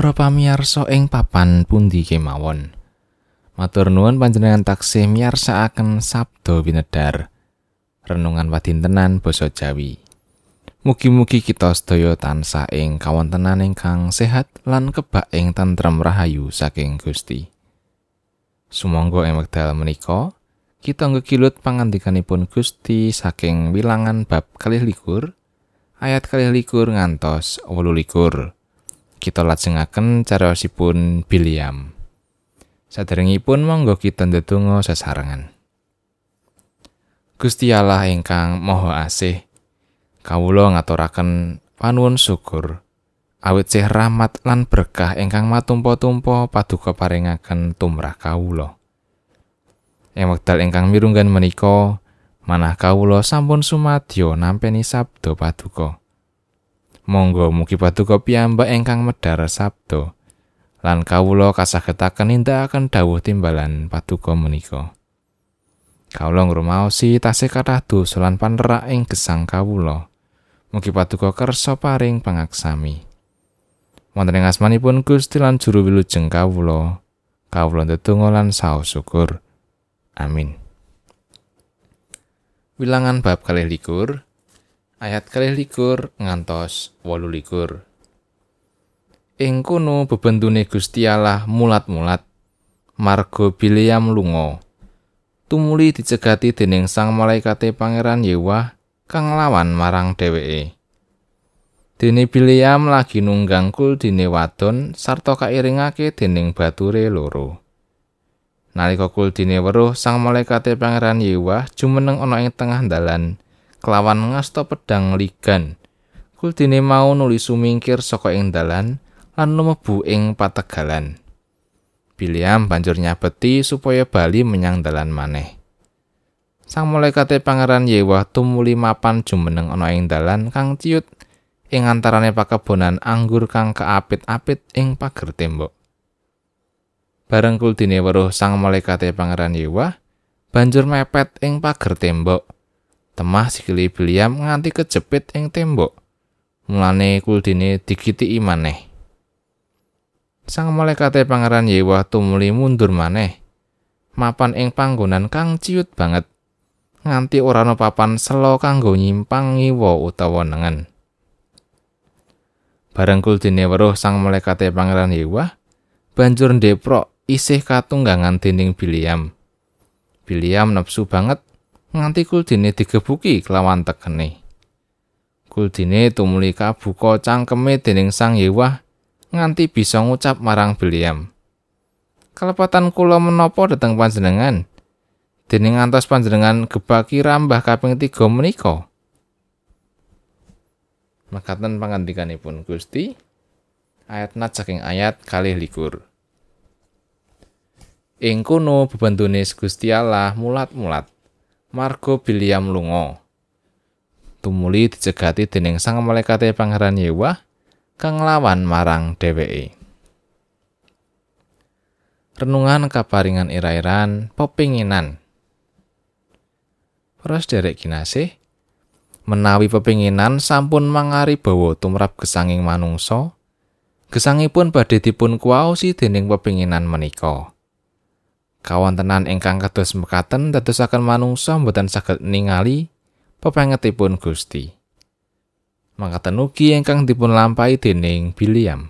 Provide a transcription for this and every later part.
Para pamirsa ing papan pundi kemawon. Matur nuwun panjenengan taksih miyarsakaken sabda winedhar. Renungan wadintenan basa Jawi. Mugi-mugi kita sedaya tansah ing kawontenan ingkang sehat lan kebak ing tentrem rahayu saking Gusti. Sumangga ing wekdal menika kita ngekilut pangandikanipun Gusti saking wilangan bab kalih likur ayat kalih likur ngantos wolu likur. Kita lajengaken cariyosipun Biliam. Saderengipun monggo kita ndedonga sesarengan. Gusti Allah ingkang Maha Asih, kawula ngaturaken panuwun syukur awit sih rahmat lan berkah ingkang matumpa-tumpa paduka paringaken tumrah kawula. Ing wekdal ingkang mirunggan menika, manah kawula sampun sumadyo nampi sabda paduka. Monggo mugi paduka piyambak ingkang medhar sabdo. Lan kawula kasagetaken nindakaken dawuh timbalan paduka menika. Kawula ngrumaosi tasih kathah dosa lan panerak ing gesang kawula. Mugi paduka kersa paring pangaksami. Wonten ing asmanipun Gusti lan juru wilujeng kawula, kawula ndedonga lan saos syukur. Amin. Wilangan bab kalih likur, ayat kalih likur ngantos wolu likur. Ing kono bebendune Gusti Allah mulat-mulat, margo Biliam lunga. Tumuli dicegati dening sang malaikate Pangeran Yewah kang lawan marang dheweke. Dene Biliam lagi nunggang kul dine wadon sarta kairingake dening bature loro. Nalika kul dine weruh sang malaikate Pangeran Yewah jumeneng ana ing tengah dalan, kelawan ngasta pedang ligan. Kuldine mau nuli sumingkir saka ing dalan lan lumebu ing pategalan. Biliam banjur nyabeti supaya bali menyang dalan maneh. Sang malaikate pangeran Yewa tumuli mapan jumeneng ana ing dalan kang ciut ing antarane pakebonan anggur kang kaapit-apit ing pager tembok. Bareng kuldine weruh sang malaikate pangeran Yewa banjur mepet ing pager tembok. Temah sikili Biliam nganti kejepit ing tembok. Mulane kuldine digiti maneh. Sang malaikate pangeran Yewa tumuli mundur maneh. Mapan ing panggonan kang ciut banget. Nganti ora ana papan selo kanggo nyimpang ngiwa utawa nengen. Bareng kuldine weruh sang malaikate pangeran Yewa, banjur ndeprok isih katunggangan dening Biliam. Biliam nepsu banget nganti kuldine digebuki kelawan tekene. Kuldine tumuli kabuka cangkeme dening Sang Yewah nganti bisa ngucap marang Biliam. Kelepatan kula menapa dhateng panjenengan? Dening ngantos panjenengan gebaki rambah kaping 3 menika. Makaten pangandikanipun Gusti ayat nat saking ayat kalih likur. Ing kono bebantune Gusti Allah mulat-mulat margo Biliam lunga. Tumuli dicegati dening sang malaikate Pangeran Yewah kang lawan marang dheweke. Renungan kaparingan irairan pepinginan. Pros derek kinasih menawi pepinginan sampun mangari bawa tumrap gesanging manungsa, gesangipun badhe dipun kuwaosi dening pepinginan menika. Kawontenan ingkang kados mekaten dadosaken manungsa boten saged ningali pepengetipun Gusti. Mangkaten ugi ingkang dipun lampahi dening Biliam.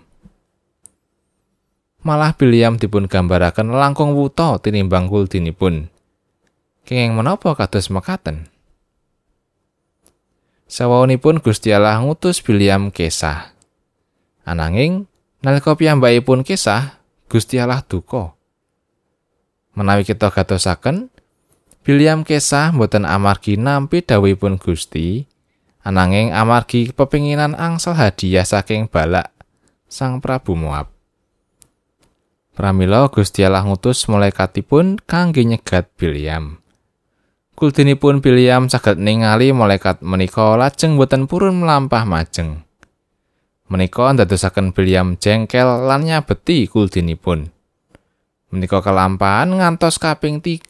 Malah Biliam dipun gambaraken langkung wuta tinimbang kuldinipun. Kenging menapa kados mekaten? Sawaunipun Gusti Allah ngutus Biliam kesah. Ananging nalika piyambakipun kesah, Gusti Allah duka. Menawi kita gatosaken William kesah mboten amargi nampi dawuhipun Gusti ananging amargi pepinginan angsal hadiah saking balak Sang Prabu Moab. Pramila Gusti Allah ngutus malaikatipun kangge nyegat William. Kuldinipun William saged ningali malaikat menika lajeng boten purun melampah majeng. Menika ndadosaken William jengkel lan nyabeti kuldinipun menika kelampahan ngantos kaping 3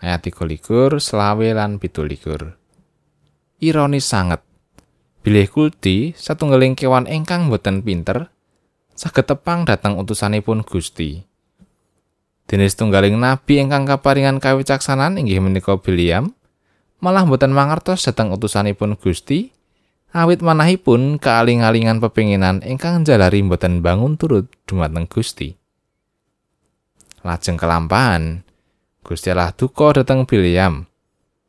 ayat 23 selawe lan 17 ironis sanget bilih kulti satunggaling kewan ingkang boten pinter saged tepang dhateng utusanipun Gusti. Dene tunggaling nabi ingkang kaparingan kawicaksanan inggih menika Biliam, malah boten mangertos dhateng utusanipun Gusti, awit manahipun kaaling-alingan pepinginan ingkang jalari boten bangun turut dumateng Gusti. Lajeng kelampahan, Gusti Allah duka dhateng Biliam.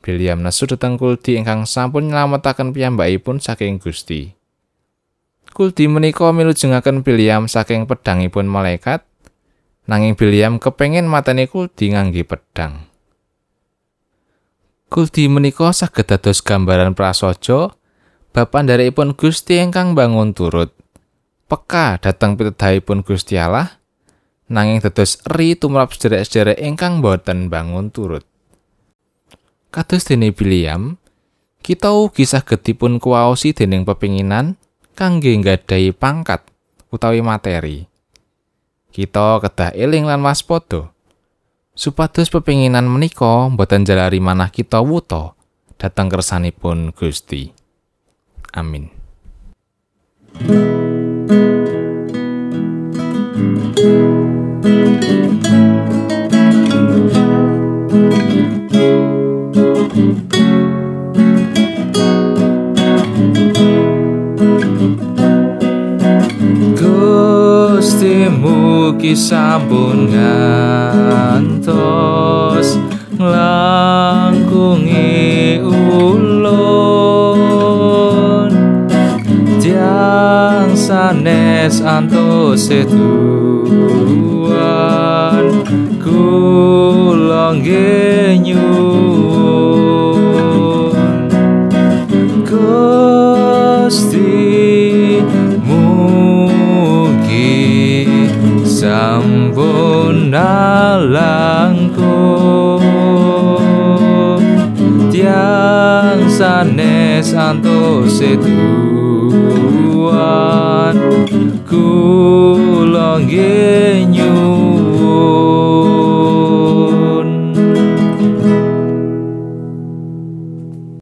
Biliam nesu dhateng Kuldi ingkang sampun nylametaken piyambakipun saking Gusti. Kuldi menika milujengaken Biliam saking pedangipun malaikat, nanging Biliam kepengin mateni Kuldi ngangge pedang. Kuldi menika saged dados gambaran bapak pun Gusti ingkang bangun turut. Peka dhateng pitedhahipun Gusti Allah, nanging dados eri tumrap sederek-sederek ingkang boten bangun turut. Kados dene Biliam, kita ugi saged dipun kuwaosi dening pepinginan kangge nggadahi pangkat utawi materi. Kita kedah eling lan waspada supados pepinginan menika boten jalari manah kita wuta dhateng kersanipun Gusti. Amin. Mugi sampun ngantos nglangkungi ulun. Tiang sanes antos setuan kula nalangku santo seduan kulong genyum